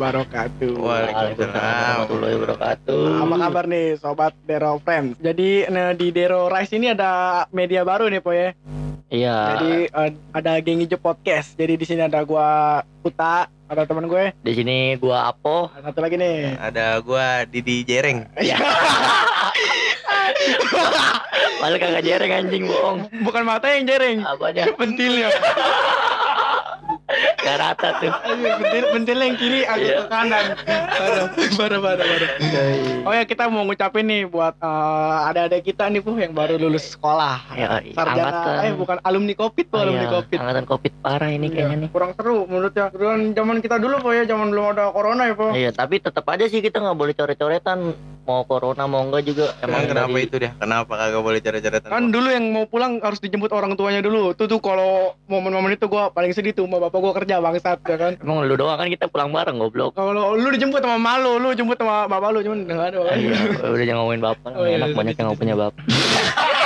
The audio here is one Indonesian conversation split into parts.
Wabarakatuh. Waalaikumsalam warahmatullahi wabarakatuh. Apa kabar nih sobat Dero Friends? Jadi nah, di Dero Rise ini ada media baru nih po ya. Iya. Jadi eh, ada geng hijau podcast. Jadi di sini ada gua Uta, ada teman gue. Di sini gua Apo. Ada satu lagi nih. Ada gua Didi Jereng. Malah kagak jereng anjing bohong. Bukan mata yang jereng. Apa aja? Pentilnya. Gak rata tuh. Pentil, pentil yang kiri agak Iya. ke kanan. Parah, parah, parah, parah. Oh ya kita mau ngucapin nih buat eh, adik-adik kita nih Bu yang baru lulus sekolah. Ya, Sarjana, angkatan. eh bukan alumni Covid tuh, alumni Iya, Covid. Angkatan covid parah ini Iya, kayaknya nih. Kurang seru menurut ya. Dan zaman kita dulu po ya, zaman belum ada corona ya po. Iya, tapi tetap aja sih kita nggak boleh coret-coretan. Mau corona mau enggak juga. Emang kenapa dari- itu dia? Kenapa kagak boleh cara-cara Kan dulu yang mau pulang harus dijemput orang tuanya dulu. Tuh tuh kalau momen-momen itu gua paling sedih tuh sama bapak gua kerja bangsat ya kan. Emang lu doang kan kita pulang bareng goblok. Kalau lu dijemput sama malu, lu jemput sama bapak lu cuman enggak ada. Iya, udah jangan ngomongin bapak. Oh, iya, Enak iya, banyak yang nggak punya bapak.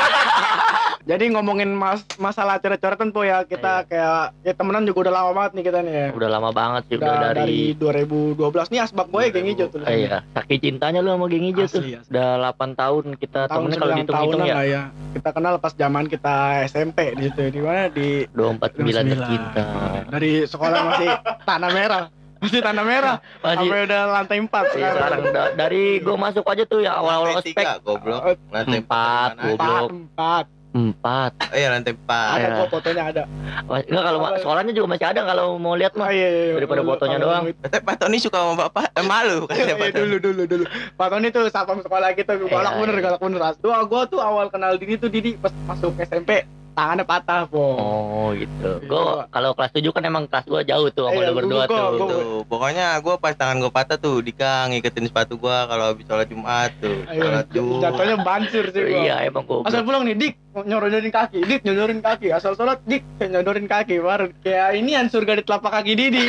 Jadi ngomongin mas masalah coret-coretan po ya, kita kayak ya temenan juga udah lama banget nih kita nih ya. Udah lama banget sih Udah, udah dari... dari 2012 nih asbak boy geng hijau tuh. Iya, saking cintanya lu sama geng hijau tuh. Asli. Udah 8 tahun kita Tahun temennya kalau dihitung-hitung ya. ya. Kita kenal pas zaman kita SMP di situ di mana di 249 tercinta. Dari sekolah masih tanah merah. Masih tanah merah. Masih Sampai udah lantai 4 Iya, sekarang da- dari gua masuk aja tuh ya awal-awal Lantai ospek goblok. Eh, Lantai Empat, goblok. 4, 4. Empat. Oh iya lantai empat. Ada Iya. kok fotonya ada. Wah, Enggak kalau ma- sekolahnya juga masih ada kalau mau lihat Oh, mah. iya, iya, iya. Daripada Kalau- fotonya doang. Kata Pak Tony suka sama bapak, eh, malu kata Iya, Tony. dulu dulu dulu. Pak Tony tuh satpam sekolah kita galak Iya, bener iya. galak bener. Tuh gua tuh awal kenal Didi tuh Didi pas masuk SMP tangannya patah, po. Oh gitu. Iya. Gua kalau kelas 7 kan emang kelas gua jauh tuh sama Iya, lu berdua gua- tuh. gua- Tuh, pokoknya gua pas tangan gua patah tuh Dika ngiketin sepatu gua kalau habis sholat Jumat tuh. Ayo, Sholat Jumat. jatuhnya bancur sih gua. Iya emang gua. Asal pulang nih, Dik, nyorodorin kaki, Dik, nyorodorin kaki. Asal sholat, Dik, nyodorin kaki. Baru kayak ini an surga di telapak kaki Didi.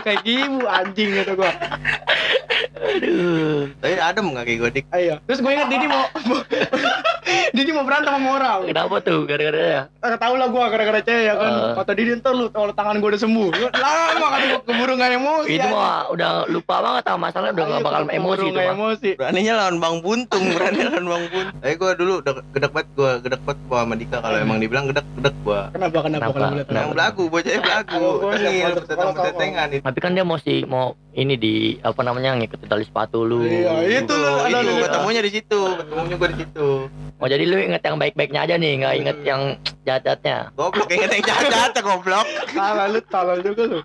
Kayak ibu anjing gitu gua. Aduh. Tapi adem nggak kayak gua dik? Ayo. Terus gue ingat Didi mau Didi mau berantem sama orang. Kenapa tuh gara-gara ya? Eh, tahu lah gua gara-gara cewek ya kan. Eh. Kata Didi ntar lu kalau tangan gua udah sembuh. Lu Lama kata gua keburu gak emosi. Itu anjing. mah udah lupa banget sama masalahnya udah Iya, gak bakal emosi itu mah. emosi. Beraninya lawan Bang Buntung, berani lawan Bang Buntung. Tapi gua dulu udah gedek banget gua, gedek banget gua sama Dika kalau emang dibilang gedek, gedek gua. Kenapa kenapa Kenapa? kalau boleh tahu? Yang belagu, bocahnya belagu. Gua peteteng-petetengan itu. Tapi kan dia mesti mau ini di apa namanya ngikutin tali sepatu lu. Iya, itu lu ada itu lu. ketemunya di situ, ketemunya gua di situ. Oh jadi lu inget yang baik-baiknya aja nih, nggak inget yang jahat-jahatnya. Goblok inget yang jahat goblok. Salah lu, salah juga lu.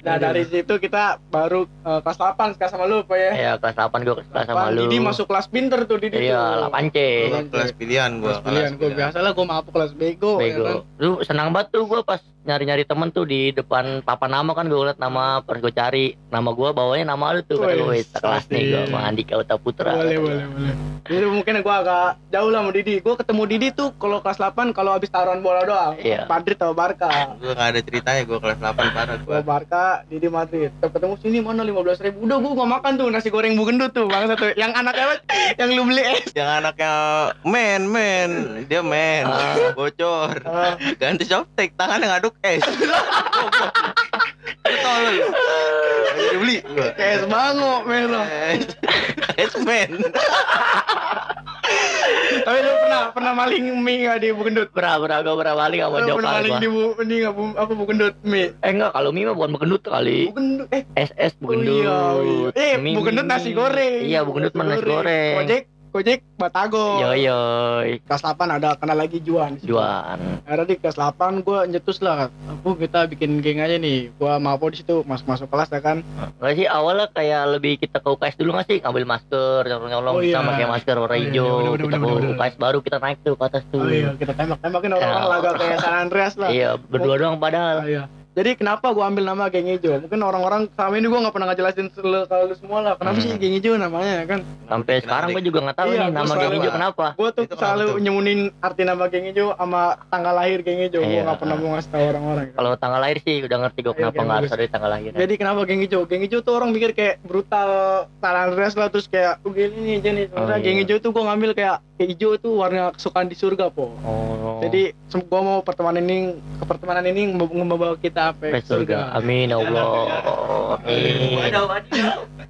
Nah, dari situ kita baru eh, kelas 8 sekarang sama lu, Pak ya. Ya kelas 8 gua kelas sama lu. Didi masuk kelas pinter tuh Didi Iya, tuh. 8C. Iya. Kelas pilihan gua, Kelas pilihan gua biasa lah gua mabuk kelas bego, ya kan. Bego. Lu senang banget tuh gua pas nyari-nyari temen tuh di depan papa nama kan gue liat nama pas gue cari nama gua bawanya nama lu tuh kata gue Wih, "Wih, kelas nih gue sama Andika Uta Putra. Boleh, boleh, boleh. Jadi mungkin gua agak jauh lah sama Didi. Gua ketemu Didi tuh kalau kelas 8 kalau habis taruhan bola doang. Iya. Madrid atau Barca. Gua gak ada ceritanya gua kelas 8 parah gua. Gua Barca, Didi Madrid. Kita ketemu sini mana 15 ribu. Udah gua gak makan tuh nasi goreng bugendut tuh bang satu. Yang anaknya apa? Yang lu beli es. Yang anaknya men, men, dia men, Ah. bocor. Ah, Ganti softtek, tangannya ngaduk es. Lu tolol lu. Beli es bango. Es, es men. Tapi lu pernah pernah maling mie gak di bugendut? Pernah, pernah, gue pernah balik sama Lu pernah Jokal maling di bu, ini gak bu, apa bugendut mie? Eh enggak, kalau mie mah bukan begendut kali. Bugendut eh SS begendut. Oh, iya, iya. Eh, Mie, bugendut mie, nasi goreng. Iya, bugendut mah nasi goreng. Gojek, Gojek, Batagor. Yo yo, Kelas 8 ada kenal lagi Juan. Juan. Akhirnya di kelas 8 gue nyetus lah. Aku kita bikin geng aja nih. Gua mau di situ masuk-masuk kelas ya kan. Nggak sih awalnya kayak lebih kita ke UKS dulu nggak sih ngambil masker nyolong-nyolong Oh, kita iya. pakai masker warna Oh, iya, hijau bener, kita bener, ke bener. UKS baru kita naik tuh ke atas tuh Oh iya, kita tembak-tembakin orang-orang Ya. laga kayak San Andreas lah. iya berdua doang Ah, padahal iya. Jadi kenapa gua ambil nama geng hijau? Mungkin orang-orang selama ini gua nggak pernah ngejelasin sel- kalau lu semua lah. Kenapa Hmm. sih geng hijau namanya ya kan? sampai Kenapa, sekarang gue juga nggak tahu Iya, nih nama selalu- geng hijau kenapa Gua tuh Itu selalu tuh? nyemunin arti nama geng hijau sama tanggal lahir geng hijau. Gua Iya. nggak pernah mau ngasih tahu orang-orang. kalau tanggal lahir sih udah ngerti gue Iya, kenapa nggak harus ada di tanggal lahir Jadi kenapa geng hijau? Geng hijau tuh orang mikir kayak brutal San Andreas lah terus kayak gini nih jadi sebenarnya Oh, iya. geng hijau tuh gua ngambil kayak hijau itu warna kesukaan di surga po Oh. jadi gua mau pertemanan ini ke pertemanan ini mem- membawa kita apa ke surga. Amin ya Allah. Amin.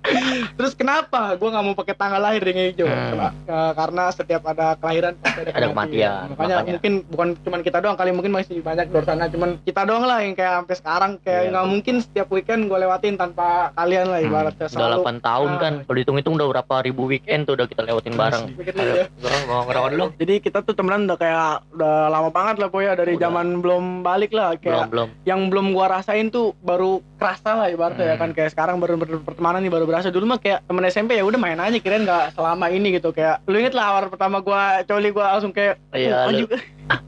terus kenapa gua nggak mau pakai tanggal lahir yang hijau Hmm. Karena setiap ada kelahiran pasti ada, Ada kematian, makanya, makanya. mungkin bukan cuman kita doang kali mungkin masih banyak di luar sana cuman kita doang lah yang kayak sampai sekarang kayak Iya. nggak mungkin setiap weekend gue lewatin tanpa kalian lah Hmm, ibaratnya Udah 8 tahun Ah. kan. Kalau dihitung-hitung udah berapa ribu weekend tuh udah kita lewatin bareng. Sedikit ya. Mau ngerawat dulu? Jadi kita tuh temenan udah kayak udah lama banget lah Poya dari Udah. zaman belum balik lah Belum, kayak belum. yang belum gua rasain tuh baru kerasa lah ibaratnya ya Hmm. kan kayak sekarang baru pertemanan nih baru berasa dulu mah kayak temen SMP ya udah main aja kirain nggak selama ini gitu kayak lu inget lah awal pertama gua coli gua langsung kayak Iya, "Uh, lu. anjing."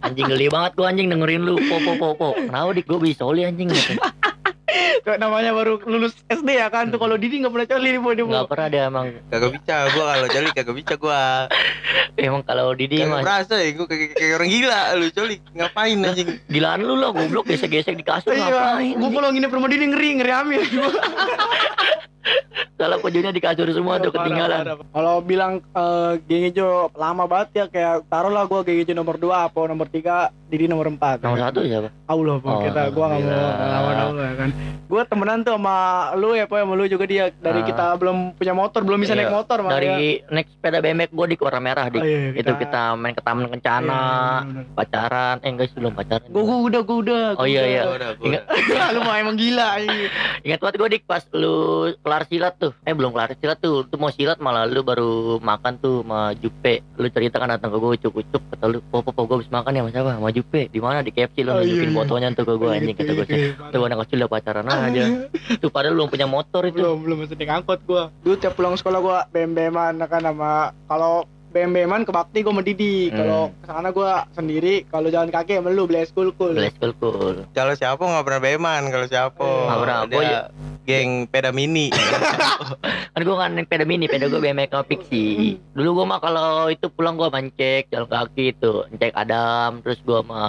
Anjing geli banget gua anjing dengerin lu. Po po po po. Kenapa dik gua bisa soli anjing gitu. Namanya baru lulus SD ya kan tuh kalau Didi nggak pernah coli nih dia Po. Enggak pernah dia emang. Kagak bisa gua kalau jali kagak bisa gua. Emang kalau Didi Kagak mah berasa ya gua kayak, kayak orang gila lu coli ngapain anjing. gilaan lu lah goblok gesek-gesek di kasur Iya, ngapain? gua kalau nginep rumah Didi ngeri ngeri amin. Salah pejunya di kasur semua tuh Parah, ketinggalan. Kalau bilang eh, geng hijau lama banget ya kayak taruh lah gua geng hijau nomor 2 apa nomor 3 Didi nomor 4 Nomor satu siapa? Allah Oh, kita gua nggak mau lawan lu ya. Gua temenan tuh sama lu ya po sama lu juga dia dari Ah. kita belum punya motor belum bisa Iya, naik motor makanya. Dari naik sepeda BMX gua di warna merah dik. Oh, iya, Itu kita main ke Taman Kencana, Iya, bener-bener. pacaran. Eh enggak sih belum pacaran. Gua gua udah gua udah. Oh, iya, iya. Gua udah. Ingat lu mah emang gila ini. Ingat banget gue dik pas lu kelar silat tuh Eh belum kelar silat tuh Tuh mau silat malah lu baru makan tuh sama Jupe Lu cerita kan datang ke gue ucuk-ucuk Kata lu Po po po gue habis makan ya sama siapa Sama Jupe di mana di KFC lu Oh, iya, nunjukin iya. fotonya tuh ke gue anjing Kata gue Tuh anak kecil udah pacaran aja Tuh padahal belum punya motor itu belum belum masih naik angkot gua. Dulu tiap pulang sekolah gua bem-beman kan sama kalau bem-beman ke bakti gua sama Didi. Hmm. Kalau ke sana gua sendiri, kalau jalan kaki sama lu beli es kul kul. Bless cool cool Kalau siapa nggak pernah beman kalau siapa. Nggak pernah. Boy. geng peda mini. Kan gue kan peda mini Peda gue BMX sama Pixie Dulu gue mah kalau itu pulang gue mancek Jalan kaki tuh Cek Adam Terus gue sama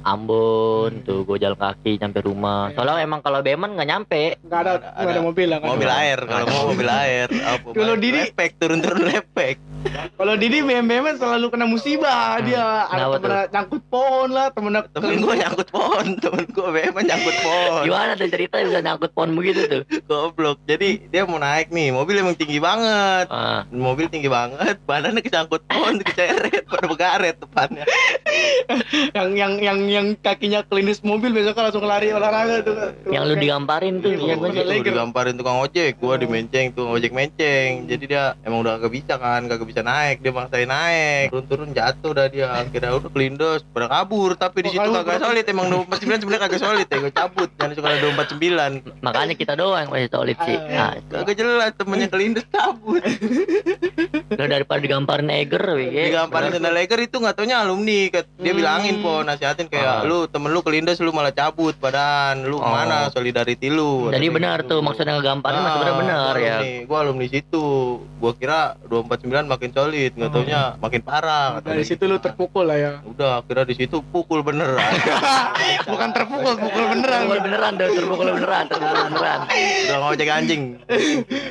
Ambon Tuh gue jalan kaki Nyampe rumah Soalnya emang kalau Beman nggak nyampe Enggak ada Ada- enggak ada ada. mobil lah kan. mobil air kalau mau mobil air. Apa, Kalau Didi- lepek turun-turun lepek. Kalau Didi bem-beman selalu kena musibah Hmm. dia. Ada Kenapa temen nyangkut pohon lah, temen Temen gua nyangkut pohon, temen gua beman nyangkut pohon. Gimana tuh cerita bisa nyangkut pohon begitu tuh Goblok. Jadi dia mau naik nih, mobil emang tinggi banget. ah, Mobil tinggi banget, badannya kesangkut pohon, keceret, pada begaret depannya. yang yang yang yang kakinya klinis mobil besok langsung lari olahraga tuh. Yang lu digamparin tuh Iya, Iya gue digamparin tukang ojek, gua dimenceng tuh ojek menceng. Jadi dia emang udah kagak bisa kan, kagak bisa naik, dia maksain naik. Turun-turun jatuh dah dia. Akhirnya udah kelindos, pada kabur. Tapi di situ kagak solid, emang 249 sebenarnya kagak solid ya, gua cabut. Jangan suka ada 249. Makanya kita doang masih solid sih Ah, ah, Kagak jelas temennya kelindes cabut. Lu daripada digamparin Eger wih Digamparin sendal leger itu nggak taunya alumni. Kat- Dia Hmm. bilangin po, nasihatin kayak Ah. lu temen lu kelindes lu malah cabut badan. Lu Oh. ke mana solidarity lu? Jadi benar gitu. tuh maksudnya ngegamparin Ah, masih benar-benar gua ya alumni. Gua alumni situ. Gua kira 249 makin solid, nggak Oh. taunya makin parah. Dari katanya situ gitu. lu terpukul lah ya. Udah, kira di situ pukul beneran. Bukan terpukul, pukul beneran. Terpukul beneran tuh, terpukul beneran, terpukul beneran. Udah ngojek anjing.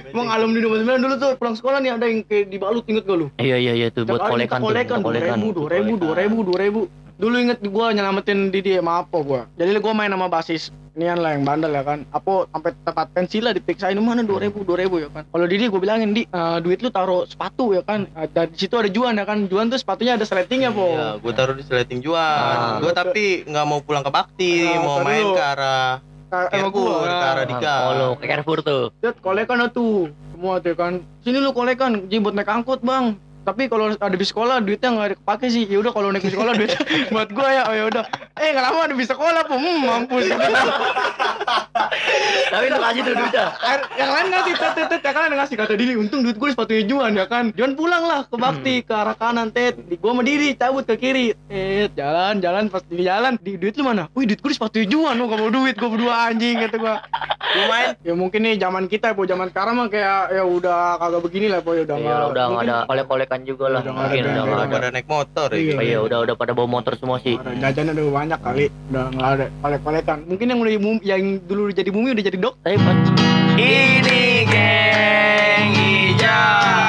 Emang alumni 29 dulu tuh pulang sekolah nih ada yang kayak dibalut inget gak lu? Iya iya iya tuh buat kolekan kita tuh, kolekan, buat kolekan. 2000, 2000, 2000, 2000. Dulu inget gua nyelamatin Didi sama Apo gua. Jadi gua main sama basis Nian lah yang bandel ya kan. Apo sampai tempat pensil lah diperiksain mana 2000, 2000 ya kan. Kalau Didi gua bilangin, "Di, eh, duit lu taruh sepatu ya kan." Eh, Dan di situ ada Juan ya kan. Juan tuh sepatunya ada sletingnya, Po. Iya, gua taruh di sleting juan. Ah. Gua tapi nggak mau pulang ke Bakti, Ah, mau main lu- ke arah Carrefour, gua. ke arah Dika. Oh lo ke Carrefour tuh. Set, kolekan tuh semua tuh kan sini lu kolekan Ji buat naik angkut bang tapi kalau ada di sekolah duitnya nggak ada kepake sih. Ya udah kalau naik di sekolah duitnya buat gua ya. Oh ya udah. Eh nggak lama ada di sekolah pun hmm, mampus. Tapi lu kasih tuh duitnya. Yang lain ngasih tet tet tet ya kan ngasih kata diri untung duit gue di sepatunya Juan ya kan. Juan pulang lah ke Bakti ke arah kanan tet. Di gua sama diri cabut ke kiri tet. Jalan jalan pas di jalan. Di duit lu mana? Wih duit gue di sepatunya Juan lu gak mau duit gua berdua anjing kata gua Main ya mungkin nih zaman kita po zaman sekarang mah kayak ya udah kagak begini lah po ya udah Iya nggak- udah nggak ada kolek-kolekan juga lah. Udah Mungkin udah nggak ada. naik motor ya. Iya. Oh, Iya udah udah pada bawa motor semua sih. Ada jajannya udah banyak kali, udah nggak ada kolek-kolekan. Mungkin yang udah yang dulu jadi bumi udah jadi dok. Tapi pas Ini geng hijau.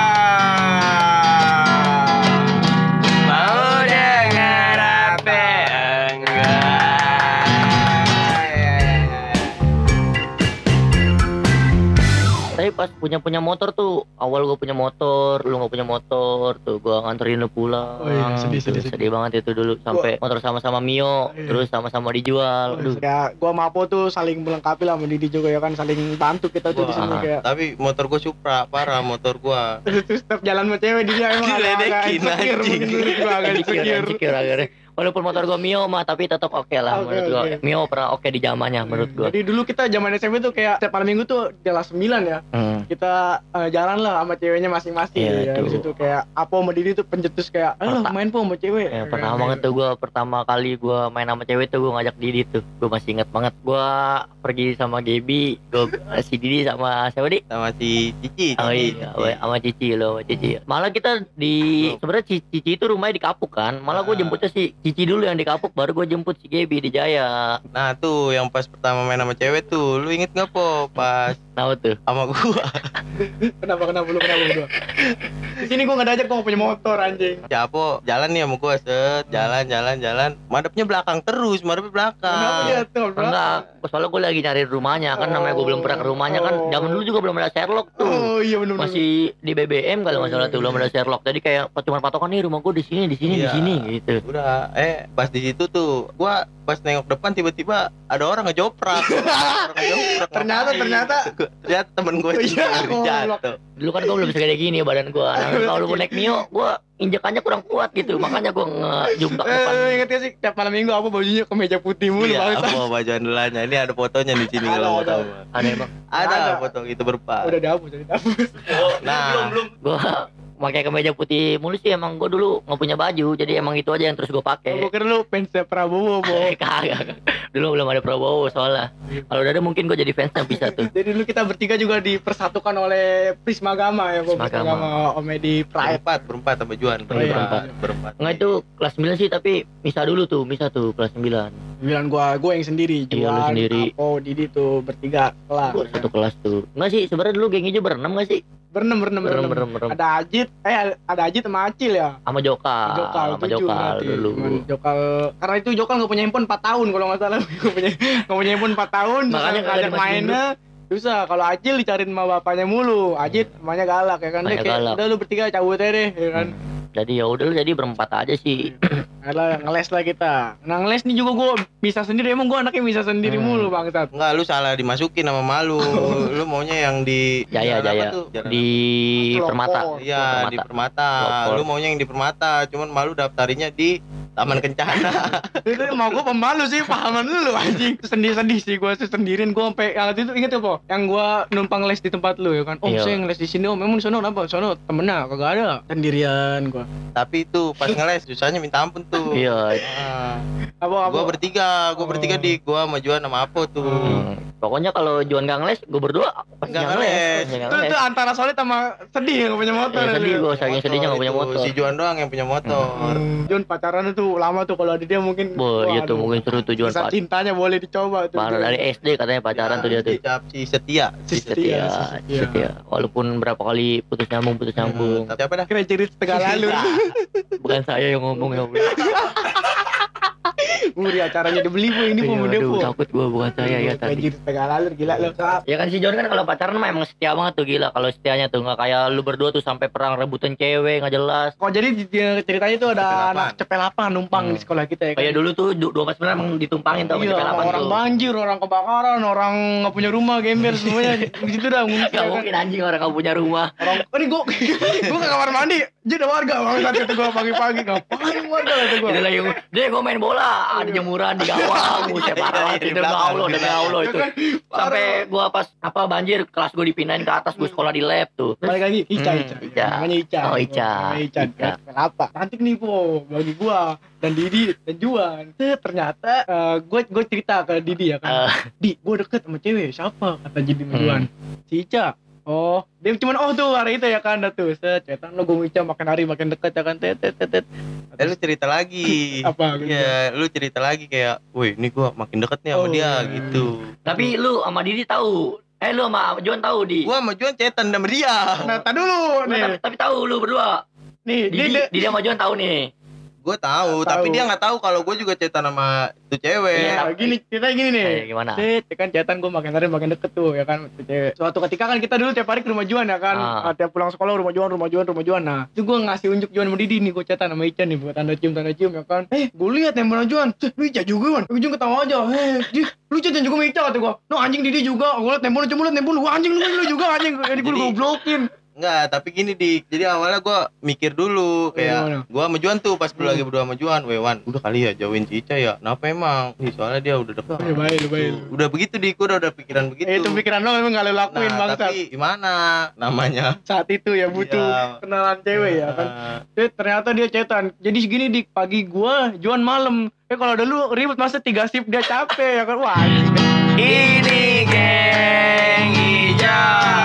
Pas punya punya motor tuh awal gue punya motor lu nggak punya motor tuh gue nganterin lu pulang. Oh iya, sedih, Tuh, sedih, sedih. banget itu dulu sampai motor sama-sama Mio Iya. terus sama-sama dijual aduh. kayak gua sama Apo tuh saling melengkapi lah sama Didi juga ya kan saling bantu kita tuh di sini kayak. Tapi motor gua Supra parah motor gua. Terus setiap jalan sama cewek dia emang agak agak Diledekin, insecure mungkin gua agak insecure walaupun motor gue Mio mah tapi tetap oke lah Oke, menurut gue oke. Mio pernah oke di zamannya menurut gue Jadi dulu kita zaman SMP tuh kayak setiap malam minggu tuh kelas 9 ya. hmm. Kita eh, jalan lah sama ceweknya masing-masing Iya, ya. Di tuh. situ kayak Apo sama Didi tuh pencetus kayak, "Eh main po sama cewek." Ya, pertama banget tuh gue pertama kali gue main sama cewek tuh gue ngajak Didi tuh gue masih inget banget gue pergi sama Gaby gue si Didi sama siapa di sama si Cici. Oh iya, Cici. sama Cici lo, sama Cici. Malah kita di sebenarnya Cici, Cici itu rumahnya di Kapuk kan. Malah gue Ah. jemputnya si Cici dulu yang di Kapuk, baru gue jemput si Gaby di Jaya. Nah tuh yang pas pertama main sama cewek tuh, lu inget nggak po pas Tahu tuh. sama gua Kenapa kenapa lu kenapa berdua? Di sini gua enggak diajak gua nggak punya motor anjing. Siapo jalan nih sama gua set jalan jalan jalan madepnya belakang terus madepnya belakang Kenapa dia tuh? Enggak, soalnya gue lagi nyari rumahnya kan namanya gue belum pernah ke rumahnya kan. Oh. Zaman dulu juga belum ada Sherlock tuh. Oh iya benar. Masih di BBM kalau nggak salah tuh belum ada Sherlock. Jadi kayak cuma patokan nih rumah gue di sini, di sini, di Iya. sini gitu. udah eh pas di situ tuh gua pas nengok depan tiba-tiba ada orang ngejoprak Orang ngejoprak, Ternyata- ngapain? Ternyata- ternyata temen gue Oh, iya, goblok. jatuh Dulu kan gue belum segede gini badan gue. Nah, kalau gue naik Mio, gue injekannya kurang kuat gitu. Makanya gue ngejumpak depan. Eh, inget gak sih tiap malam minggu apa bajunya kemeja putih mulu iya apa baju andalannya ini ada fotonya di sini kalau mau ada. tahu Ada emang. ada Ada. foto itu berpas Udah dihapus, udah dihapus. nah gue pakai kemeja putih mulu sih emang gue dulu nggak punya baju jadi emang itu aja yang terus gue pakai Gua kira lu fansnya Prabowo, Bo. kagak dulu belum ada Prabowo soalnya kalau udah ada mungkin gue jadi fansnya bisa tuh Jadi dulu kita bertiga juga dipersatukan oleh Prisma Gama ya, Bo. Prisma Prisma Gama. Gama Om Edi Pride. berempat berempat sama Juan Oh, iya. berempat berempat Enggak itu kelas 9 sih tapi misah dulu tuh misah tuh kelas 9 Bilang gua gua yang sendiri, Iya, lu Juan, sendiri. Apo, Didi tuh bertiga kelas. Gua satu kelas tuh Enggak sih sebenarnya dulu geng hijau berenam gak sih Berenam, berenam, berenam berenam. berenam Ada Ajit, eh ada Ajit sama Acil ya. sama Jokal Jokal, sama Jokal dulu Jokal, karena itu Jokal nggak punya handphone 4 tahun kalau nggak salah. Nggak punya nggak punya handphone 4 tahun. Makanya ngajak mainnya susah. Kalau Acil dicariin sama bapaknya mulu. Ajit namanya galak ya kan. Galak. udah lu bertiga cabut aja deh ya kan. Hmm. Jadi ya udah lu jadi berempat aja sih Alah ngeles lah kita. Nah ngeles nih juga gue bisa sendiri. Emang gue anaknya bisa sendiri Hmm. mulu bangsat. Enggak, lu salah dimasukin sama malu. lu maunya yang di Jaya apa Jaya tuh? Jalan di. Permata Iya di Permata. Lu maunya yang di Permata, cuman malu daftarinnya di Taman Kencana. itu mau gue pemalu sih pahaman lu anjing. Sedih-sedih sih gue sendirian. Gue sampai yang itu inget ya po. Yang gue numpang les di tempat lu ya kan. Oh Iya. saya ngeles di sini. Oh memang di sono kenapa? Sono temennya kagak ada. Sendirian gue. Tapi itu pas ngeles susahnya minta ampun tuh. iya Ah, Apa apa? gua bertiga, gua bertiga di gua sama Juan sama Apo tuh. Hmm. Pokoknya kalau Juan gak ngeles, gue berdua Nggak nggak ngeles. Itu, itu antara solid sama sedih nggak punya motor. Ya, sedih gue, saking sedihnya gak punya motor. Si Juan doang yang punya motor. Hmm, John pacaran itu lama tuh kalau ada dia mungkin. Bo, iya tuh mungkin seru tujuan Kisah Pak. cintanya boleh dicoba tuh. Parah dari SD katanya pacaran tuh dia tuh. Dicap si setia. Si Setia, setia, si setia. setia. Walaupun berapa kali putus nyambung, putus nyambung. Hmm, Tapi apa dah? Kira setengah lalu. Bukan saya yang ngomong ya. Bu. Muri acaranya dibeli bu ini bu Iya, bu. aduh, takut gue bukan saya ya tadi. Ciri setengah lalu gila lo. Ya kan si John kan kalau pacaran mah emang setia banget tuh gila. Kalau setianya tuh nggak kayak lu berdua tuh sampai perang rebutan cewek nggak jelas. Kok jadi di- di- ceritanya tuh ada Cepelapan. anak cepelapan numpang Hmm. di sekolah kita ya kan. Kayak dulu tuh du- dua pas emang ditumpangin tau Iya, sama orang, delapan tuh. banjir, orang kebakaran, orang nggak punya rumah, gembel semuanya situ dah ngungsi Gak ya kan. mungkin anjing orang nggak punya rumah. Orang, oh ini gua, gua ke kamar mandi, jadi ada warga, bang saat kata gua pagi-pagi, ngapain warga kata gua. Dia lagi dia gue main bola, ada jemuran di gawang, buset parah Iya, itu. Allah, demi Allah itu. kan, Sampai gua pas apa banjir kelas gue dipindahin ke atas, gue sekolah di lab tuh. Balik lagi, Ica, Hmm, Ica. Ica. Namanya Ica. Oh, Ica. Ica. Ica. Kenapa? Cantik nih, Po. Bagi gua dan Didi dan Juan. Ternyata eh, gue gue cerita ke Didi ya kan. Eh. Di, gue deket sama cewek. Siapa? Kata Didi sama Hmm. Juan. Si Ica. Oh, dia cuman oh tuh hari itu ya kan, tuh. Set, cetan lo gue Ica makin hari makin deket ya kan. Tet, tet, tet. Eh lu cerita lagi. Apa? gitu? Iya, lu cerita lagi kayak, "Woi, ini gua makin deket nih sama Oh, dia." iya. gitu. Tapi lu sama Didi tahu. Eh lu sama John tahu di. Gua sama Juan cetan sama dia. Nah, tar dulu Nah, tapi, nih. tapi tahu lu berdua. Nih, dia, Didi, dia, Didi sama John tahu nih. Gue tahu, tapi dia nggak tahu kalau gue juga cetan sama itu cewek. Iya, Nah, gini ceritanya gini nih Kayak gimana? Cet, ya kan cetan gue makin hari makin deket tuh ya kan tuh cewek. Suatu ketika kan kita dulu tiap hari ke rumah Juan ya kan. Ah. Ah, tiap pulang sekolah rumah Juan, rumah Juan, rumah Juan. Nah, itu gue ngasih unjuk Juan sama Didi nih gue cetan sama Ica nih buat tanda cium tanda cium ya kan. Eh, gue lihat handphone Juan. Cek, lu Ica juga kan. Ujung ketawa aja. Eh, di, lu cetan juga sama Ica kata gue. No anjing Didi juga. Gue liat handphone cuma liat handphone lu anjing lu, lu juga anjing. Jadi gue goblokin. Enggak, tapi gini dik. Jadi awalnya gue mikir dulu kayak gue sama Juan tuh pas Hmm. lagi berdua sama Juan, Wewan, udah kali ya jauhin si Ica ya. Kenapa emang? Nih, soalnya dia udah dekat. Ya baik, baik. Udah begitu gua udah, udah pikiran begitu. Eh, itu pikiran lo emang gak lo lakuin nah, bangsat. tapi gimana namanya? Saat itu ya butuh Iya. kenalan cewek ya kan. Nah, Eh, ternyata dia cetan. Jadi segini di pagi gua, Juan malam. Eh kalau dulu ribet masa tiga shift dia capek ya kan. Wah. Ini geng hijau.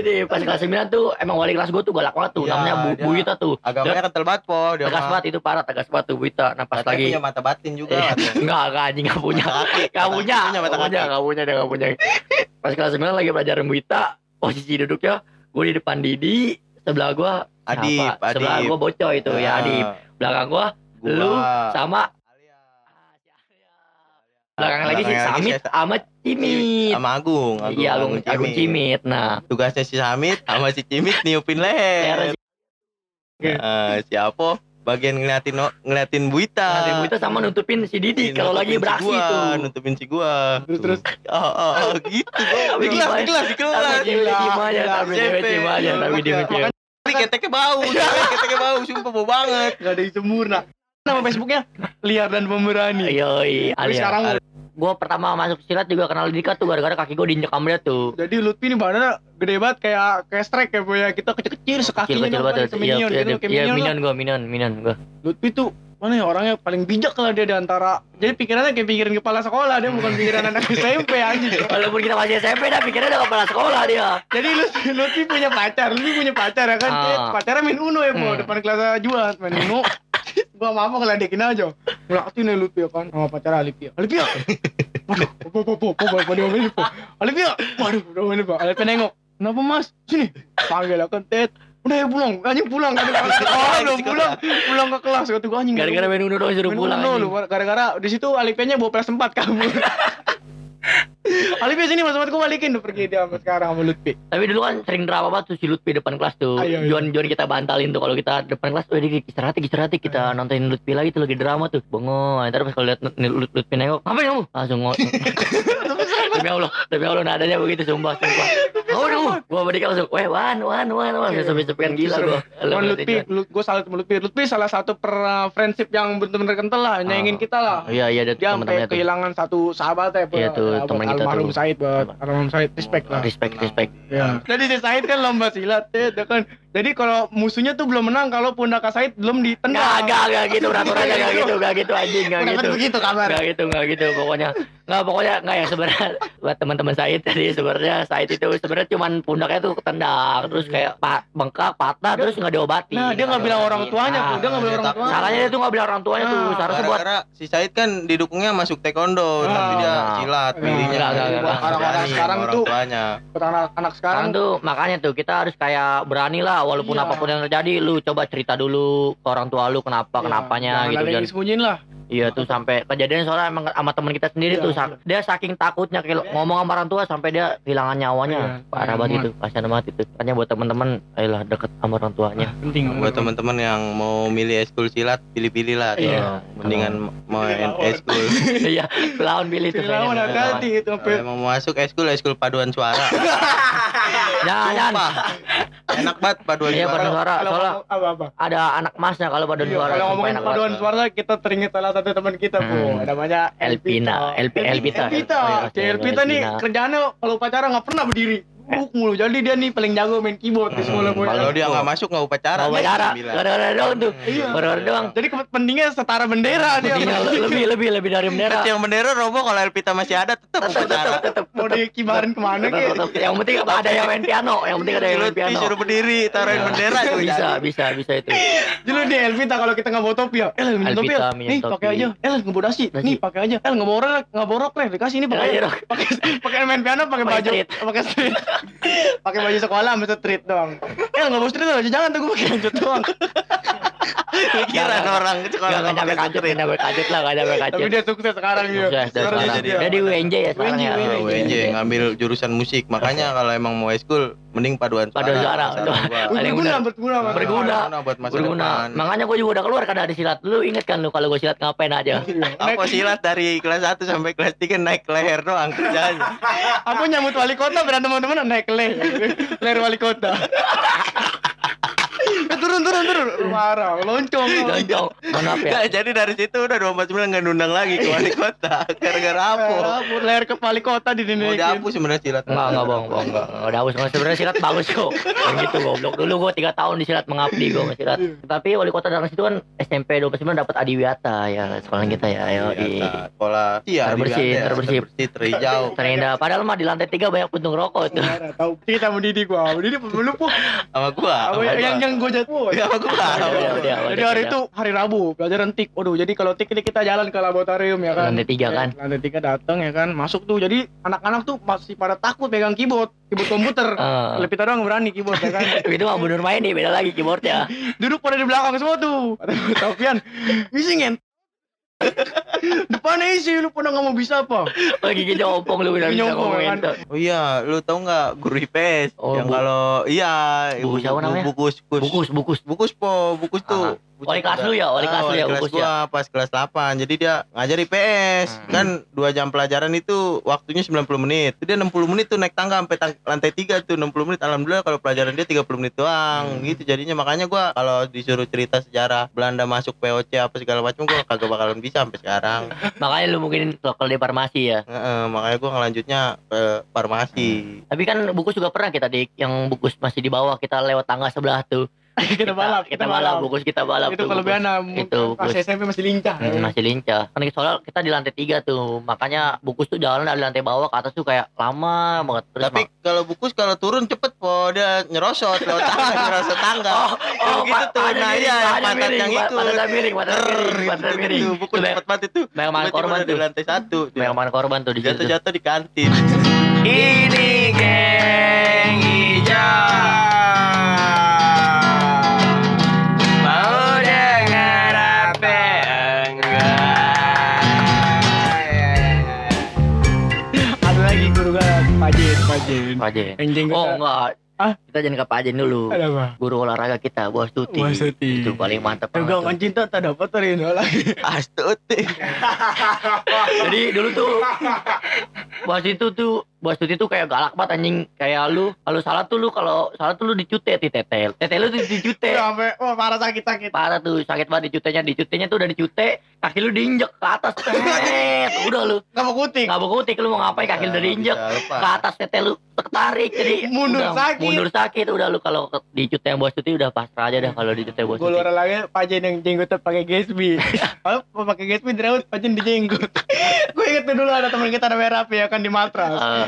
Gini, pas kelas 9 tuh emang wali kelas gue tuh galak banget tuh, Iya, namanya Bu, Bu Ita tuh. Agamanya kental banget po dia Tegas banget itu parah, tegas banget tuh Bu Ita. Nah pas lagi punya mata batin juga. Katanya. enggak, enggak anjing enggak punya. Enggak punya, enggak punya, enggak punya, dia enggak punya. Pas kelas 9 lagi pelajaran Bu Ita, posisi duduknya gue di depan Didi, sebelah gua Adip? Sebelah Adip. gua Bocoy itu ya Ah, Adip. Belakang gua gua. lu sama Alia. belakang lagi si Belakangnya Samit sama Cimit. sama Agung, Agung, Iya, Agung, Agung Cimit. Nah, Tugasnya si Samit sama si Cimit niupin leher. Nah, si Apo bagian ngeliatin no- ngeliatin Buita. Nanti Bu Ita sama nutupin si Didi kalau lagi Nutupin si beraksi gua, tuh. nutupin si gua. Terus, terus. Oh, oh, oh, gitu. Tapi Di kelas, gimana? di kelas, di kelas. Gila, tapi diem aja, tapi Makanya- ngecek. Tapi keteknya bau, keteknya bau, sumpah bau banget. Gak ada yang sempurna. Nama Facebooknya Liar dan Pemberani. Yoi, Tapi Alia. sekarang Gue pertama masuk silat juga kenal Dika tuh gara-gara kaki gue diinjek dia tuh. jadi Lutfi ini badannya gede banget kayak kayak strike ya boy ya. Kita kecil-kecil Kecil sekakinya kecil apa, banget. ke Iya, minion iya, gitu, iya, kayak iya, minion minion gue, minion, minion gue. Lutfi tuh mana ya orangnya paling bijak lah dia di antara jadi pikirannya kayak pikiran kepala sekolah dia bukan pikiran anak SMP anjing Walaupun kita masih SMP dah pikirnya udah kepala sekolah dia. jadi Lutfi, Lutfi punya pacar Lutfi punya pacar ya kan Ah. Pacarnya main Uno ya Hmm. depan kelas jual main Uno gua apa ngeledekin aja. Ngelakuin nih Lutfi kan. Sama pacar Alipia Alipia waduh po po po po po po diomelin po Alipia waduh diomelin po Alipia nengok. Kenapa mas? Sini. Panggil kan Tet udah ya pulang. Anjing pulang. Kan oh pulang. Pulang ke kelas. Kata gua anjing Gara-gara main Uno doang suruh pulang. Lu. Gara-gara di situ Alipianya bawa plus 4 kamu Alipia sini mas gue balikin tuh pergi dia sampai sekarang sama Lutfi Tapi dulu kan sering drama banget tuh si Lutfi depan kelas tuh. Ayo. Juan Juan kita bantalin tuh kalau kita depan kelas, "Wah, di istirahat istirahat kita nontonin Lutfi lagi tuh lagi drama tuh." Bengong. Ntar pas kalau lihat Lut- Lut- Lutfi nengok, "Apa kamu?" Langsung ngomong. demi Allah, demi Allah nadanya begitu sumpah sumpah. Oh, kamu. Gua balik langsung, "Weh, wan wan wan wan." Iya. Sampai-sampai gila gua. Cuman Lutfi, gue salut sama Lutfi Lutfi salah satu per friendship yang bener-bener kental lah Nyayangin Ah. kita lah Iya, iya ada Dia sampai kehilangan satu sahabat ya Iya tuh, teman kita almarhum tuh. Said buat almarhum Said respect lah Respect, respect. Ya. Jadi si Said kan lomba silat ya, dia kan. Jadi kalau musuhnya tuh belum menang kalau pundak Said belum ditendang. Enggak, enggak, enggak gitu peraturannya enggak gitu, enggak gitu anjing, enggak Kenapa gitu. begitu kabar? Enggak gitu, enggak gitu pokoknya. Enggak pokoknya enggak ya sebenarnya buat teman-teman Said tadi sebenarnya Said itu sebenarnya cuman pundaknya tuh ketendang terus kayak pa- bengkak, patah terus enggak diobati. Nah, dia nggak bilang orang tuanya tuh, dia nggak bilang orang tuanya. Salahnya dia tuh enggak bilang orang tuanya tuh, Nah, seharusnya buat si Said kan didukungnya masuk taekwondo, Ah, tapi dia silat pilihnya. enggak, enggak, enggak, enggak. Orang-orang sekarang orang tuh tuanya. Anak-anak sekarang sekarang tuh makanya tuh kita harus kayak berani lah walaupun Iya. apa pun yang terjadi lu coba cerita dulu ke orang tua lu kenapa Iya, kenapanya jangan gitu ada yang disembunyiin lah. Iya tuh sampai kejadian soalnya emang sama teman kita sendiri Iya, tuh iya. dia saking takutnya kayak ngomong sama orang tua sampai dia kehilangan nyawanya Iya, parah iya, banget amat. itu kasihan banget itu makanya buat teman-teman ayolah deket sama orang tuanya Penting. Buat teman-teman yang mau milih eskul silat, pilih-pilih lah. tuh. Iya. Mendingan main eskul. iya lawan Billy tuh Lawan hati itu Kalau emang mau masuk eskul, eskul paduan suara. jangan. Enak banget paduan iya suara. paduan suara kalau soalnya ngomong- apa-apa. ada anak masnya kalau paduan Iya, suara kalau ngomongin paduan suara kita teringat salah satu teman kita bu Hmm. namanya Elpina, Elpi- Elpita. Elpita Oh, iya, Elpita nih Elpina. kerjaannya kalau pacaran nggak pernah berdiri Buk mulu. Jadi dia nih paling jago main keyboard di sekolah gue. Kalau dia nggak masuk nggak upacara. Bicara, Sembilan. gara-gara doang tuh. Iya. Gara-gara doang. Jadi pentingnya setara bendera dia. Lebih lebih lebih dari bendera. Yang bendera roboh kalau Elvita masih ada tetap upacara. tetap. Mau dikibarin ke mana gitu. Yang penting ada yang main piano, yang penting ada yang main piano. disuruh berdiri, taruhin bendera juga Bisa, bisa, bisa itu. Dulu nih Elvita kalau kita nggak bawa topi ya, El minjem topi Elvita ya. Nih topi. pakai aja. El nggak bawa dasi. Nih pakai aja. El nggak borok nggak borok lah. Dikasih ini pakai Pakai. Pakai main piano pakai baju pakai street. Pakai baju sekolah sama street doang. El nggak bawa street aja jangan tuh gue pakai lanjut doang. Pikiran orang sekolah Gak nggak nyampe pakai kacut, street. gak nyampe kacut lah, gak nyampe kacut. Tapi dia sukses sekarang dia. Dari Sekarang Dia di UNJ ya sekarang ya. UNJ. Ngambil jurusan musik. Makanya kalau emang mau high school mending paduan suara. Paduan suara. Paling Berguna, berguna. Berguna. buat masa Berguna. depan. Makanya gue juga udah keluar kan dari silat. Lu inget kan lu kalau gue silat ngapain aja? Aku silat dari kelas 1 sampai kelas 3 naik leher doang kerjanya. Aku nyambut wali kota berantem teman-teman naik leh. Leher wali kota. Eh, turun turun turun marah loncong Loncong. Mohon maaf ya. Nggak, jadi dari situ udah 249 nggak diundang lagi ke wali kota. Gara-gara apa? Leher, leher ke wali kota di Mau dinaikin dihapus sebenarnya silat. Enggak, enggak bohong, bohong, haus. Enggak, sebenarnya silat bagus kok. Yang gitu goblok. Dulu gue 3 tahun di silat mengabdi gue sama silat. Tapi wali kota dari situ kan SMP 29 dapat Adiwiyata ya sekolah kita ya. Ayo di Iya, sekolah iya Terbersih, terbersih. terbersih terhijau terindah. Padahal mah di lantai 3 banyak puntung rokok itu. Tahu kita mau Didi gua mau Didi belum pun sama gua sama yang yang gue jatuh Iya, sama gua Iya, iya, iya. jadi hari itu hari Rabu pelajaran tik waduh jadi kalau tik ini kita jalan ke laboratorium ya kan? Lantai tiga kan? lantai tiga datang ya kan? Masuk tuh jadi anak-anak tuh masih pada takut pegang keyboard keyboard komputer. Eh. lebih doang berani keyboard ya kan? Itu mah bener main nih beda lagi keyboardnya. Duduk pada di belakang semua tuh. Isi ngen depannya isi lu nggak mau bisa apa lagi gigi nyompong lu bilang Gigi bisa nyompong, ngomong kan? ente. Oh iya, lu tau nggak guru IPS Oh, yang kalau iya Buku siapa namanya? Bukus, bukus, bukus bukus bukus po, bukus tuh. Wali kelas lu ya, wali kelas lu ya, wali Bukus gua pas kelas 8. Jadi dia ngajar IPS. Hmm. Kan dua jam pelajaran itu waktunya 90 menit. Jadi dia 60 menit tuh naik tangga sampai tang- lantai 3 tuh 60 menit. Alhamdulillah kalau pelajaran dia 30 menit doang. Hmm. Gitu jadinya makanya gua kalau disuruh cerita sejarah Belanda masuk POC apa segala macam gua kagak bakalan bisa sampai sekarang. Makanya lu mungkin lokal di farmasi ya. Heeh, makanya gua ngelanjutnya ke farmasi. tapi kan bukus juga pernah kita dik. Yang bukus masih di bawah kita lewat tangga sebelah tuh kita balap kita balap bukus kita balap itu tuh, kelebihan itu pas SMP masih lincah Hmm, masih lincah kan soalnya kita di lantai tiga tuh makanya bukus tuh jalan dari lantai bawah ke atas tuh kayak lama banget terus Tapi kalau bukus kalau turun cepet po dia nyerosot lewat tangga nyerosot tangga. Oh, oh, gitu tuh. Nah, iya, pantat yang ikut. pantat miring, pantat miring, pantat gitu, miring. Bukus Tuh, cepet banget itu. Tiba-tiba korban udah di tuh lantai satu. makan korban tuh tuh. Jatuh-jatuh di kantin. Ini geng Pajen. yang jenggot Oh enggak. Ah? Kita jangan ke Pajen dulu. ada apa Guru olahraga kita, Bos Tuti. Bos Tuti. Itu paling mantap. Enggak kan tuh. cinta tak dapat tarin lagi. Astuti. Jadi dulu tuh Bos itu tuh Bos Tuti tuh kayak galak banget anjing. Kayak lu kalau salah tuh lu kalau salah tuh lu dicute di tetel. Tetel lu tuh dicute. Sampai oh parah sakit sakit. Parah tuh sakit banget dicutenya. Dicutenya tuh udah dicute, kaki lu diinjek ke atas. Tet. Udah lu. Enggak mau kutik. Nggak mau kutik lu mau ngapain kaki lu udah diinjek. Bisa lupa. Ke atas tetel lu ketarik jadi Mundur udah, sakit. mundur sakit udah lu kalau dicute yang bos tuti udah pasrah aja dah kalau dicute bos Gue luar lagi Pajin yang jenggotnya pakai gesbi. Kalau pakai gesbi dirawat Pajin di jenggot. Gue inget dulu ada teman kita namanya Rapi ya kan di matras. Eh,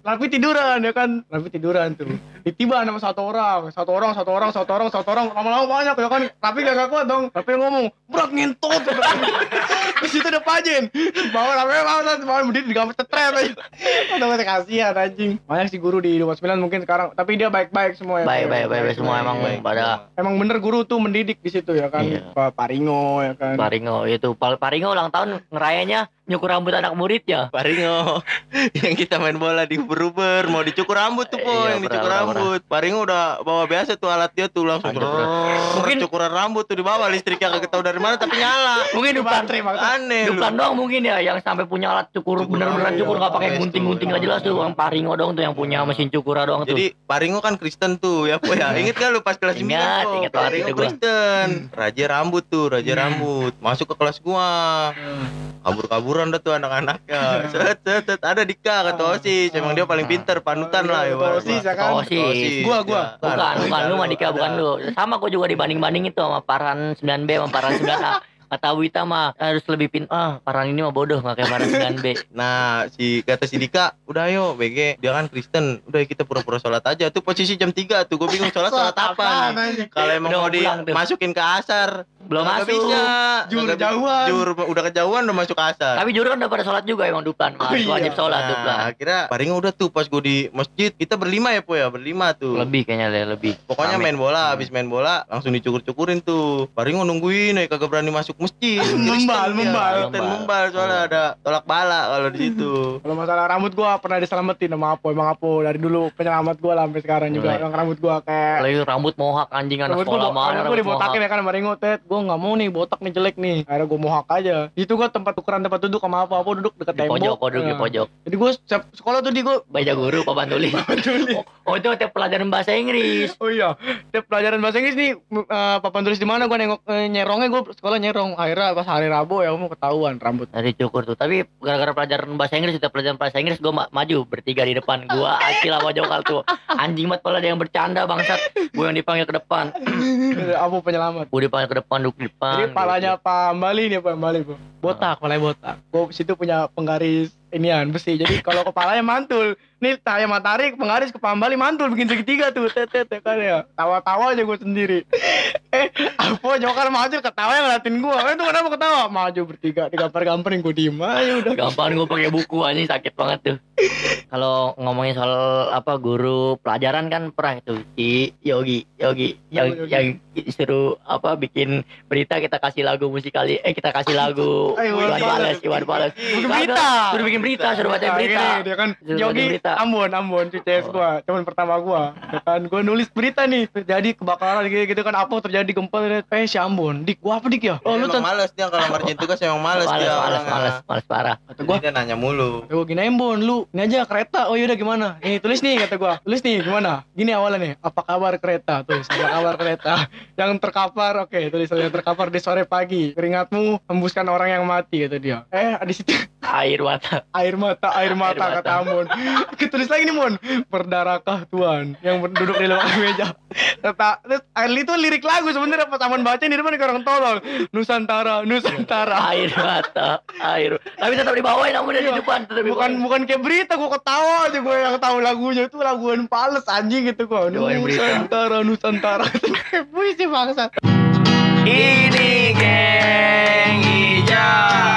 Rapi tiduran ya kan. Rapi tiduran tuh. Ditiba sama satu orang, satu orang, satu orang, satu orang, satu orang. Lama-lama banyak ya kan. Rapi gak kuat dong. Rapi ngomong, berat ngentot. Di situ ada Pajin. Bawa Rapi bawa bawa berdiri di kamar tetret aja. Udah masih kasihan anjing. Banyak sih guru di 29 mungkin sekarang, tapi dia baik-baik semua ya. baik baik baik baik semua emang baik. pada Emang bener guru tuh mendidik di situ ya kan. Iya. Pak Paringo ya kan. Paringo itu Paringo ulang tahun ngerayanya nyukur rambut anak muridnya Paringo yang kita main bola di Uber-Uber mau dicukur rambut tuh po Iya, yang dicukur pernah, rambut. Paringo udah bawa biasa tuh alat dia tuh langsung mungkin cukuran rambut tuh di bawah listriknya kagak tahu dari mana tapi nyala. Mungkin Baterai maksudnya. aneh Duplan doang mungkin ya yang sampai punya alat cukur bener-bener cukur nggak pakai iya, gunting-gunting nggak jelas tuh yang Paringo doang tuh yang punya mesin cukur doang tuh. Jadi Paringo kan Kristen tuh ya po ya. Inget gak lu pas kelas 9 Ingat, po ingat banget Paringo itu gua. Kristen. Raja rambut tuh raja rambut. Masuk ke kelas gua. Kabur-kaburan dah tuh anak-anaknya set set set. Ada Dika kata osis. Emang dia dia paling pinter panutan lah ya. osis ya kan? Osis. Gua, gua. Bukan, bukan lu mah Dika, bukan lu. Sama gua juga dibanding-banding itu sama Parhan 9B sama Parhan 9A. Kata Wita mah harus lebih pin ah Parhan ini mah bodoh nggak kayak Parhan 9B. Nah, si kata si Dika, udah ayo BG, dia kan Kristen. Udah kita pura-pura sholat aja. Tuh posisi jam 3 tuh, gue bingung sholat sholat apa. Kalau emang Udah mau pulang tuh. dimasukin ke asar, Belum masuk. bisa. Jur jauhan. Jur udah kejauhan udah masuk ke asar. Tapi juru kan udah pada sholat juga emang Duplan. Mas. Oh, iya. Wajib sholat Nah, Duplan. akhirnya paling udah tuh pas gue di masjid, kita berlima ya po ya, berlima tuh. Lebih kayaknya Le, lebih. Pokoknya Rame. main bola, habis main bola langsung dicukur-cukurin tuh. Paling nungguin, eh kagak berani masuk masjid. Membal, Kristen dia. membal. Kristen membal soalnya Oh. ada tolak bala kalau di situ. Kalau masalah rambut gua pernah diselamatin sama Apo, emang Apo dari dulu penyelamat gua lah sampai sekarang juga. Yang rambut gua kayak Lagi rambut mohak anjing anak rambut sekolah gua, mana rambut gua dibotakin ya kan sama Ringo Ted. Gua nggak mau nih botak nih jelek nih. Akhirnya gua mohak aja. Itu gua tempat tukeran tempat duduk sama Apo. Apo duduk deket Di tembok. pojok, pojok, di pojok. Jadi gua sekolah tuh di gua Baca guru, Pak Bantuli. Oh, oh, itu tiap pelajaran bahasa Inggris. Oh iya, tiap pelajaran bahasa Inggris nih eh, papan tulis di mana gua nengok eh, nyerongnya gua sekolah nyerong. Akhirnya pas hari Rabu ya mau ketahuan rambut. dari cukur tuh tapi gara-gara pelajaran bahasa Inggris kita pelajaran bahasa Inggris gue maju bertiga di depan gua Acil sama Jokal tuh anjing banget pala ada yang bercanda bangsat gue yang dipanggil ke depan Apo penyelamat. gue dipanggil ke depan duduk di depan Jadi palanya Pak Mbali nih Pak Mbali bu. Botak, palanya botak. Gue situ punya penggaris inian besi. Jadi kalau kepalanya mantul, nih cahaya matahari penggaris ke Pak Mbali mantul bikin segitiga tuh. Tet tet tet, kan ya. Tawa-tawa aja gue sendiri. eh, apa Jokal maju ketawa yang ngeliatin gue. Eh, itu kenapa ketawa? Maju bertiga, digambar-gambarin gue diem aja udah. gampang gue pakai buku anjing sakit banget tuh kalau ngomongin soal apa guru pelajaran kan pernah itu si Yogi Yogi yang Yogi. yang suruh apa bikin berita kita kasih lagu musikali eh kita kasih lagu Iwan Fales Iwan Kagak, berita. suruh bikin berita suruh baca berita dia kan Yogi. Ambon Ambon CCS Oh. gua teman pertama gua. Ya kan gua nulis berita nih terjadi kebakaran gitu, gitu kan apa terjadi gempa eh si Ambon dik gua apa dik ya? Oh lu emang ten- males dia kalau ngerjain tugas emang males, males dia males males males parah. Kata gua Jadi dia nanya mulu. Ya gua gini Ambon lu ini aja kereta. Oh yaudah gimana? Nih tulis nih kata gua. Tulis nih gimana? Gini awalnya nih apa kabar kereta? Tulis apa kabar kereta? Yang terkapar oke tulis yang terkapar di sore pagi. Keringatmu hembuskan orang yang mati kata dia. Eh di situ. Air mata. Air mata air mata Air kata Amon tulis lagi nih Mon. Berdarahkah Tuhan yang duduk di belakang meja? Kata terus air itu lirik lagu sebenarnya pas Amon baca di depan orang tolol Nusantara Nusantara. Air mata air. Tapi tetap dibawain namun dari Iya. depan tetap bukan bukan kayak berita gua ketawa aja gue yang tahu lagunya. Itu laguan pales anjing gitu gua berita. Nusantara Nusantara. Puisi bangsa. Ini geng hijau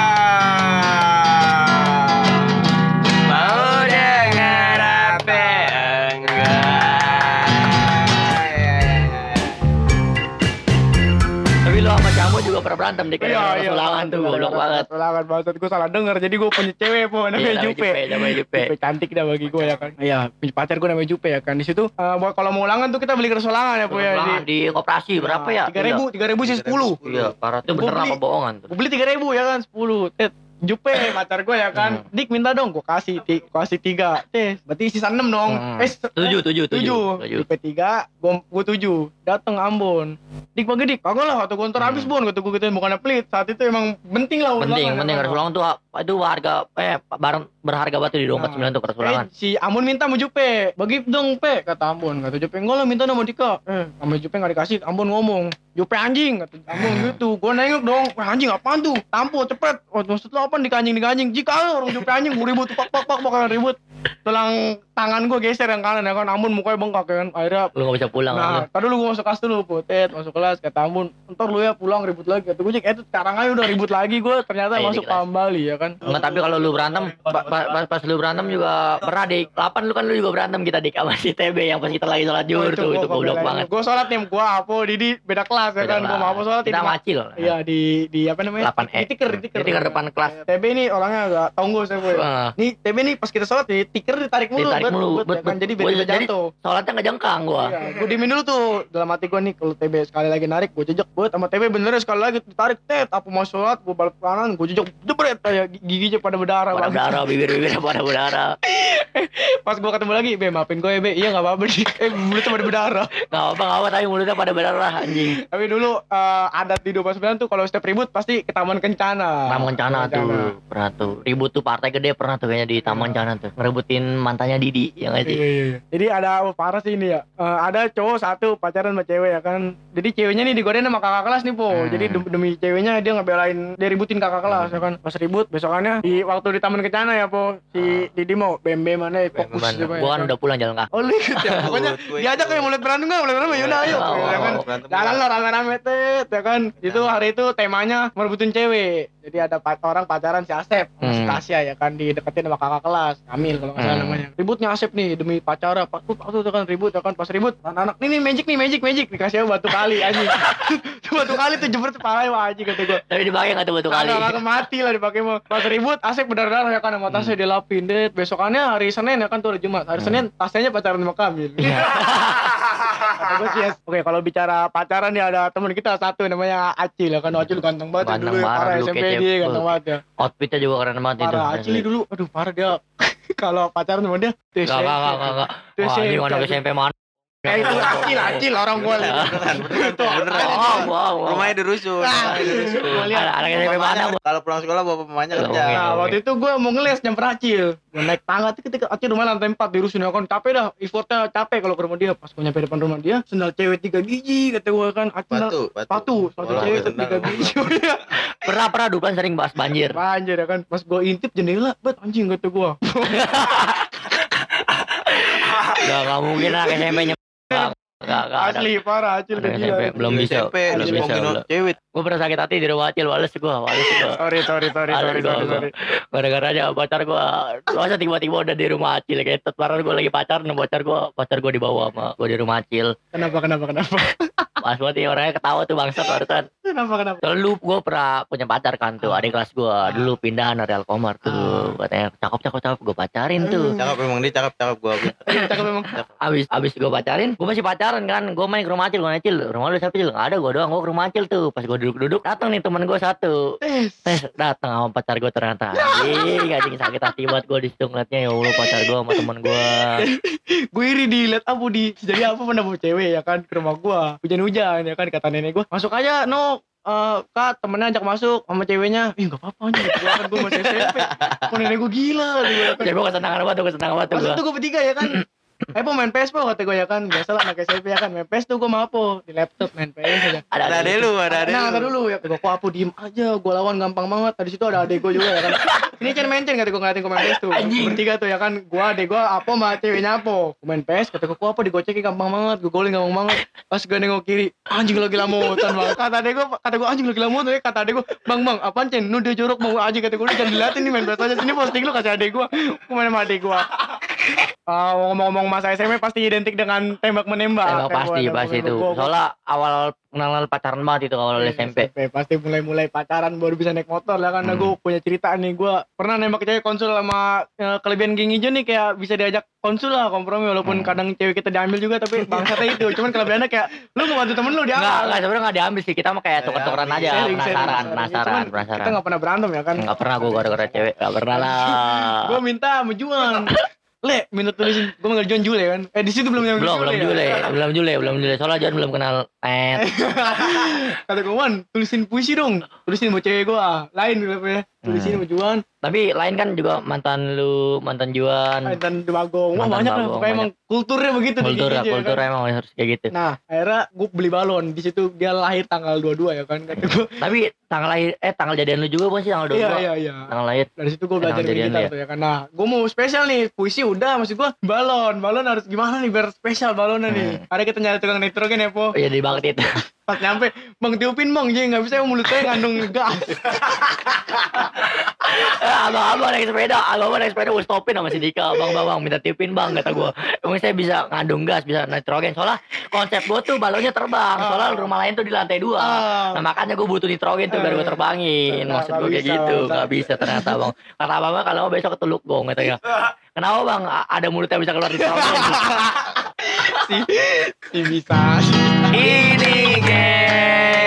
pernah berantem di kayak Sulangan tuh goblok banget. Sulangan banget. Gue salah denger jadi gue punya cewek po Iya, namanya namanya Jupe namanya Jupe. Jupe cantik dah bagi gue ya kan? Iya punya pacar gue namanya Jupe ya kan? Di situ buat kalau mau ulangan tuh kita beli kersolangan ya po ya Sulangan di koperasi berapa ya? Tiga ribu tiga ribu sih sepuluh. Iya parah. Itu bener apa bohongan tuh? gue beli tiga ribu ya kan? Sepuluh. Tet Jupe pacar gue ya kan? Dik minta dong gue kasih ti gua kasih tiga. Teh berarti sisa enam dong. Hmm. eh tujuh tujuh tujuh. tujuh. Tujuh. Jupe tiga gue gue tujuh. Dateng Ambon. Dik bagi dik kagak lah waktu gue ntar Hmm. habis bon kata gue gitu bukan pelit saat itu emang penting lah penting penting. harus ulang tuh itu harga eh barang berharga banget di dompet Nah. sembilan tuh Eh, ulangan si Amun minta mau Jupe bagi dong pe kata Ambon kata Jupe enggak lah minta nama Dika. Eh sama Jupe nggak dikasih Ambon ngomong Jupe anjing kata Ambon gitu. Gue nengok dong. Wah, anjing apaan tuh? Tampo cepet. Oh maksud lo apa dikanjing dikanjing jika orang Jupe anjing gue ribut pak pak pak bakalan ribut tulang tangan gue geser yang kanan ya kan Ambon mukanya bengkak ya kan akhirnya lu gak bisa pulang kan lu. Nah, tadi dulu gue masuk kelas dulu, putet, masuk kelas, kata Ambon, ntar lu ya pulang ribut lagi. Kata gue, Cek, eh sekarang aja udah ribut lagi gue, ternyata Ayo, masuk di kelas. kembali ya kan. Enggak, tapi kalau lu berantem, pa- pa- pas, pas lu berantem juga pernah dik. 8 lu kan lu juga berantem kita dik sama si TB yang pas kita lagi sholat zuhur tuh, itu goblok banget. Gue sholat nih, gue apa, Didi beda kelas ya kan, gue mau apa sholat Kita macil. Iya di di apa namanya? 8 E. Di tiker, di depan kelas. TB ini orangnya agak tonggo saya boy. Wah, Nih TB nih pas kita sholat di tiker ditarik mulu, Ditarik bet, mulu, bet, bet, ya kan? bet. jadi biar Gua tidak jadi- jatuh. sholatnya nggak jengkang gua. Iya, gue diemin dulu tuh dalam hati gue nih kalau TB sekali lagi narik gue jejak buat sama TB bener sekali lagi ditarik tet apa mau sholat gue balik kanan gue jejak jebret kayak giginya pada berdarah Pada berdarah, bibir-bibir pada berdarah. pas gue ketemu lagi be maafin gue ya be iya nggak apa-apa sih eh mulutnya pada berdarah Nggak apa nggak apa tapi mulutnya pada berdarah anjing. tapi dulu eh, adat di 29 tuh kalau setiap ribut pasti ke taman kencana Taman Kencana tuh, pernah tuh. Ribut tuh partai gede pernah tuh kayaknya di Taman Kencana tuh. Ngerebut ngerebutin mantannya Didi ya nggak sih Iya, iya, iya. Jadi ada oh, parah sih ini ya. Eh, ada cowok satu pacaran sama cewek ya kan. Jadi ceweknya nih digodain sama kakak kelas nih po. Hmm. Jadi dem- demi ceweknya dia ngebelain dia ributin kakak kelas ya kan. Pas ribut besokannya di waktu di taman kencana ya po. Si Didi mau bembe mana fokus Gimana? coba ya Gua kan udah pulang jalan kaki Oh lu ikut ya. Pokoknya Gue diajak kayak mulai berantem kan, mulai berantem yaudah ayo. Oh, ya kan. berantem Jalan lo rame-rame tet ya kan. Itu hari itu temanya merebutin cewek. Jadi ada orang pacaran si Asep sama si Hmm. Tasya ya kan dideketin sama kakak kelas Kamil kalau nggak salah Hmm. namanya. Ributnya Asep nih demi pacaran. Pas tuh tuh kan ribut ya kan pas ribut anak-anak ini nih magic nih magic magic dikasih batu kali anjing. batu kali tuh jebret kepala wah anjing kata gua. tapi dipakai nggak tuh batu kali Kagak mati lah dipakai mau. Pas ribut Asep berdarah ya kan sama tasnya dilapin deh. Besokannya hari Senin ya kan tuh hari Jumat. Hari Hmm. Senin tasnya pacaran sama Kamil. Sih, yes. Oke, kalau bicara pacaran ya ada teman kita satu namanya Acil ya kan. Acil ganteng banget ya dulu ya. Parah SMP kece. dia ganteng banget ya. outfitnya juga keren banget itu Parah Acil dulu. Aduh, parah dia. kalau pacaran sama dia tuh Gak, gak, gak, gak, gak. Tuh Wah, ini anak SMP mana? Eh itu Acil, Acil orang gua lihat. beneran beneran ada Wow, wow, wow. rumahnya di rusun Ah, di rusun. Anak SMP mana? Kalau pulang sekolah bapak mamanya Oh, kerja. Nah, waktu itu gue mau ngeles jam Acil. Gue naik tangga tuh ketika Acil rumah lantai 4 di rusun ya kan. Capek dah, effortnya capek kalau ke rumah dia. Pas gue nyampe depan rumah dia, sendal cewek tiga biji kata gue kan. Acil Patu, satu Oh, cewek tiga biji. Pernah, pernah dulu kan sering bahas banjir. Banjir ya kan. Pas gue intip jendela, bet anjing kata gue. Gak, gak mungkin anak SMP. Gak, gak, gak ada. Asli parah Acil udah gila. Belum bisa. SMP Belum bisa. cewek Gue pernah sakit hati di rumah Acil, wales gue, wales gue. Sorry, sorry, sorry, sorry, gua, sorry, gua. sorry. Gara-gara aja pacar gue, masa tiba-tiba udah di rumah Acil kayak parah gue lagi pacaran, pacar gue, pacar gue dibawa sama gue di rumah Acil. Kenapa, kenapa, kenapa? Pas banget orangnya ketawa tuh bangsat barusan. Kenapa, kenapa? Soalnya lu gue pernah punya pacar kan tuh, adik kelas gue. Dulu pindahan dari Alkomar tuh. Katanya cakep cakep cakep gue pacarin tuh. cakep emang dia cakep cakep gua Iya, cakep memang. Abis abis gue pacarin, gue masih pacaran kan. Gue main ke rumah Acil, gue Acil, rumah lu siapa Acil? Gak ada, gue doang. Gue ke rumah Acil tuh. Pas gue duduk-duduk, datang nih teman gue satu. Eh, Tes datang sama pacar gue ternyata. Anjing, anjing sakit hati banget gue di situ ngeliatnya ya Allah pacar gue sama teman gue. gue iri dilihat Abu di jadi apa pernah bawa cewek ya kan ke rumah gua hujan-hujan ya kan kata nenek gua masuk aja no eh, kak temennya ajak masuk sama ceweknya. Ih nggak apa-apa aja gitu kan gue masih SMP kok nenek gue gila ya gue kesenangan banget tuh, kesenangan banget gue. itu gue bertiga ya kan Eh po main PS po kata gue ya kan Biasa lah anak SMP ya kan Main PS tuh gue mau apa Di laptop main PS aja ada adek lu ada adek Nah, ada dulu ya. Gue kok apa diem aja, gue lawan gampang banget. Tadi situ ada adek gue juga ya kan. Ini kan mencen kata gue ngeliatin gue main PS tuh. Bertiga tuh ya kan. Gue adek gue apa sama ceweknya apa. Gue main PS, kata gue kok apa digocekin gampang banget. Gue golin gampang banget. Pas gue nengok kiri, anjing lagi lamutan bang. Kata adek gue, kata gue anjing lagi lamutan ya. Kata adek gue, bang bang, apaan cen? Nu dia jorok mau anjing kata gue jangan diliatin nih main PS aja. Sini posting lu kasih adek gue. Gue main sama adek gue. Ah, ngomong-ngomong masa SMP pasti identik dengan tembak menembak. Tembak pasti, gua, pasti itu. Soalnya awal kenal pacaran banget itu awal Iya, SMP. Pasti mulai-mulai pacaran baru bisa naik motor lah kan. Nah, Hmm. gue punya cerita nih. Gue pernah nembak cewek konsul sama eh, kelebihan geng hijau nih kayak bisa diajak konsul lah kompromi walaupun Hmm. kadang cewek kita diambil juga tapi bangsatnya itu. Cuman kelebihannya kayak lu ngebantu temen lu Enggak, diambil. enggak sebenarnya enggak diambil sih. Kita mah kayak tuker-tukeran aja, Sharing, penasaran, penasaran, penasaran. Kita gak pernah berantem ya kan. Enggak pernah gue gara-gara cewek, enggak pernah lah. Gue minta sama Juan. Le, minta tulisin. Gue manggil Juan Jule kan. Eh di situ belum yang Belum, belum ya? Jule, belum Jule, belum Jule. Soalnya John belum kenal net. Kata gue Wan, tulisin puisi dong. Tulisin buat cewek gue. Lain gitu ya. Tulisin Hmm. sama Juan. Tapi lain kan juga mantan lu, mantan Juan. Mantan Bagong. Wah Mantan banyak lah. Pokoknya emang kulturnya begitu. di Kultur geng ya, ya kultur kan. emang harus kayak gitu. Nah, akhirnya gue beli balon. Di situ dia lahir tanggal 22 ya kan. Tapi tanggal lahir, eh tanggal jadian lu juga bukan sih tanggal 22? iya iya iya. Tanggal lahir. Dari situ gue belajar Tanggal bikin jadian gitar dia. tuh ya kan. Nah, gue mau spesial nih. Puisi udah, maksud gue balon. Balon harus gimana nih biar spesial balonnya nih. Hmm. Ada kita nyari tukang nitrogen ya, Po. Oh iya di banget itu. Pas nyampe, Bang tiupin bang, jadi nggak bisa mulut saya ngandung gas. Eh, abang-abang naik sepeda, abang-abang naik sepeda gue stopin sama si Dika, bang, bang, bang, minta tipin bang, kata gue. Emang saya bisa ngandung gas, bisa nitrogen. Soalnya konsep gue tuh balonnya terbang, soalnya rumah lain tuh di lantai dua. Ah. Nah makanya gue butuh nitrogen tuh biar gue terbangin. Nggak- Maksud gue kayak gitu, nggak bisa ternyata bang. Kata abang kalau besok ke Teluk Gong katanya. Kenapa bang? Ada mulut yang bisa keluar nitrogen. si, si. Ini.